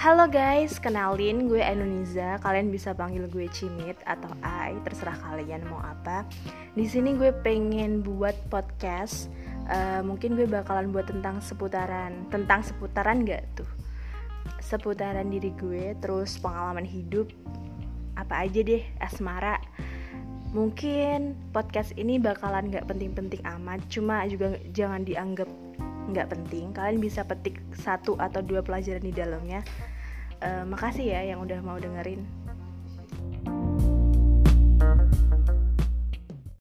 Halo guys, kenalin gue Anuniza. Kalian bisa panggil gue Cimit atau Ai, terserah kalian mau apa. Di sini gue pengen buat podcast. Uh, mungkin gue bakalan buat tentang seputaran, tentang seputaran gak tuh? Seputaran diri gue, terus pengalaman hidup, apa aja deh, asmara. Mungkin podcast ini bakalan gak penting-penting amat, cuma juga jangan dianggap nggak penting. Kalian bisa petik satu atau dua pelajaran di dalamnya. Uh, makasih ya yang udah mau dengerin